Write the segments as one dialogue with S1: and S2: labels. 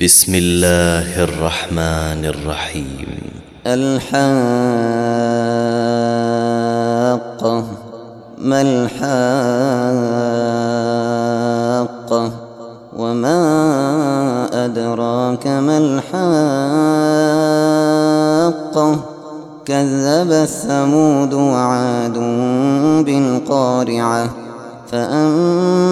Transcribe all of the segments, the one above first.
S1: بسم الله الرحمن الرحيم
S2: الحاقة ما الحاقة وما أدراك ما الحاقة كذب الثمود وعاد بالقارعة فأما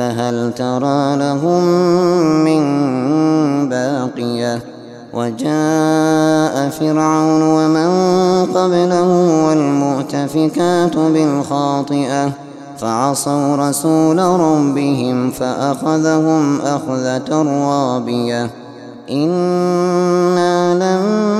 S2: فهل ترى لهم من باقية؟ وجاء فرعون ومن قبله والمؤتفكات بالخاطئة فعصوا رسول ربهم فأخذهم أخذة رابية. إنا لما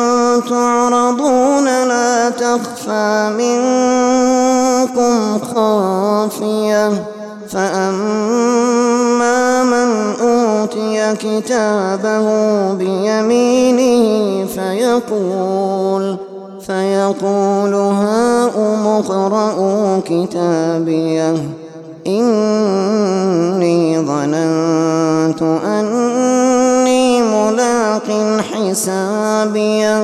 S2: تعرضون لا تخفى منكم خافية. فأما من أوتي كتابه بيمينه فيقول فيقول هاؤم اقرءوا كتابيه. إني ظننت أني ملاق حسابيه.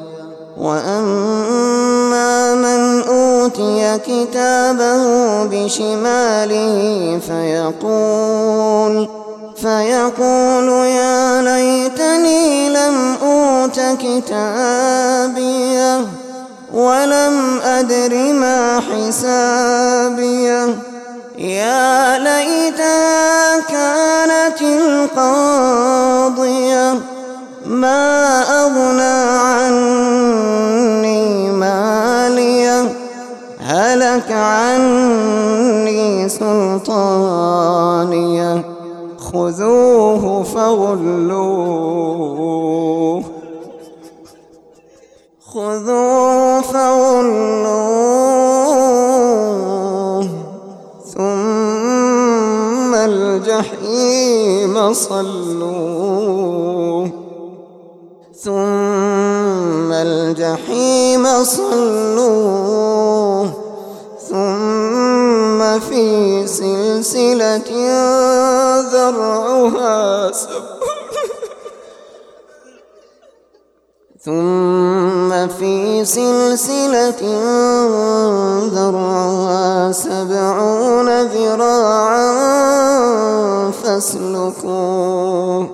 S2: وأما من أوتي كتابه بشماله فيقول فيقول يا ليتني لم أوت كتابيه ولم أدر ما حسابيه يا ليتها كانت القاضية ما أغنى عني هلك عني سلطانية. خذوه فغلوه. خذوه فغلوه. ثم الجحيم صلوه. ثم الجحيم صلوه. في سلسلة ذرعها سبحانه ثم في سلسلة ذرعها سبعون ذراعا فاسلكوه.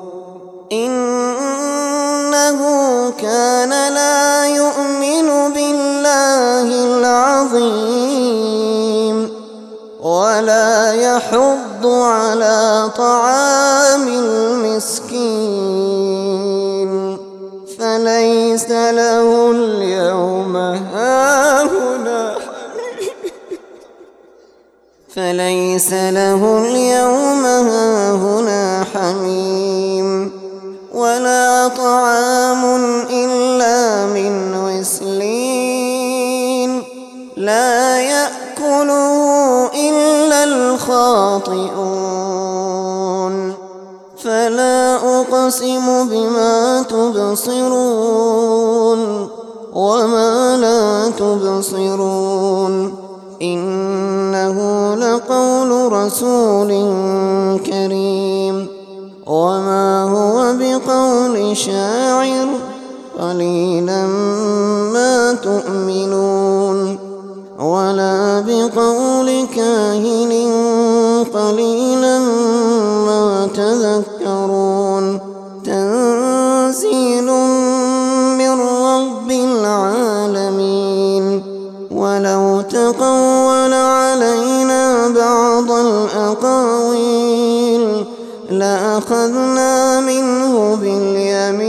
S2: يحض على طعام المسكين. فليس له اليوم هاهنا. فليس له اليوم هاهنا حميم. ولا طعام إلا من غسلين لا يأكله إلا الخاطئون فلا أقسم بما تبصرون وما لا تبصرون. إنه لقول رسول كريم. وما هو بقول شاعر قليلا ما تؤمنون. ولا بقول كاهن قليلا ما تذكرون. تنزيل من رب العالمين. ولو تقول علينا بعض الأقاويل لأخذنا منه باليمين.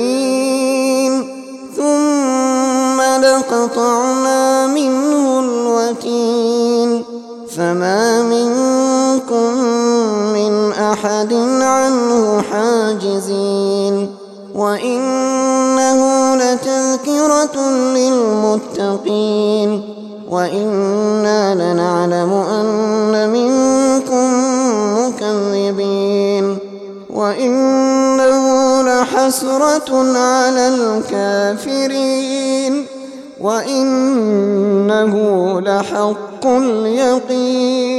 S2: أحد عنه حاجزين وإنه لتذكرة للمتقين وإنا لنعلم أن منكم مكذبين وإنه لحسرة على الكافرين وإنه لحق اليقين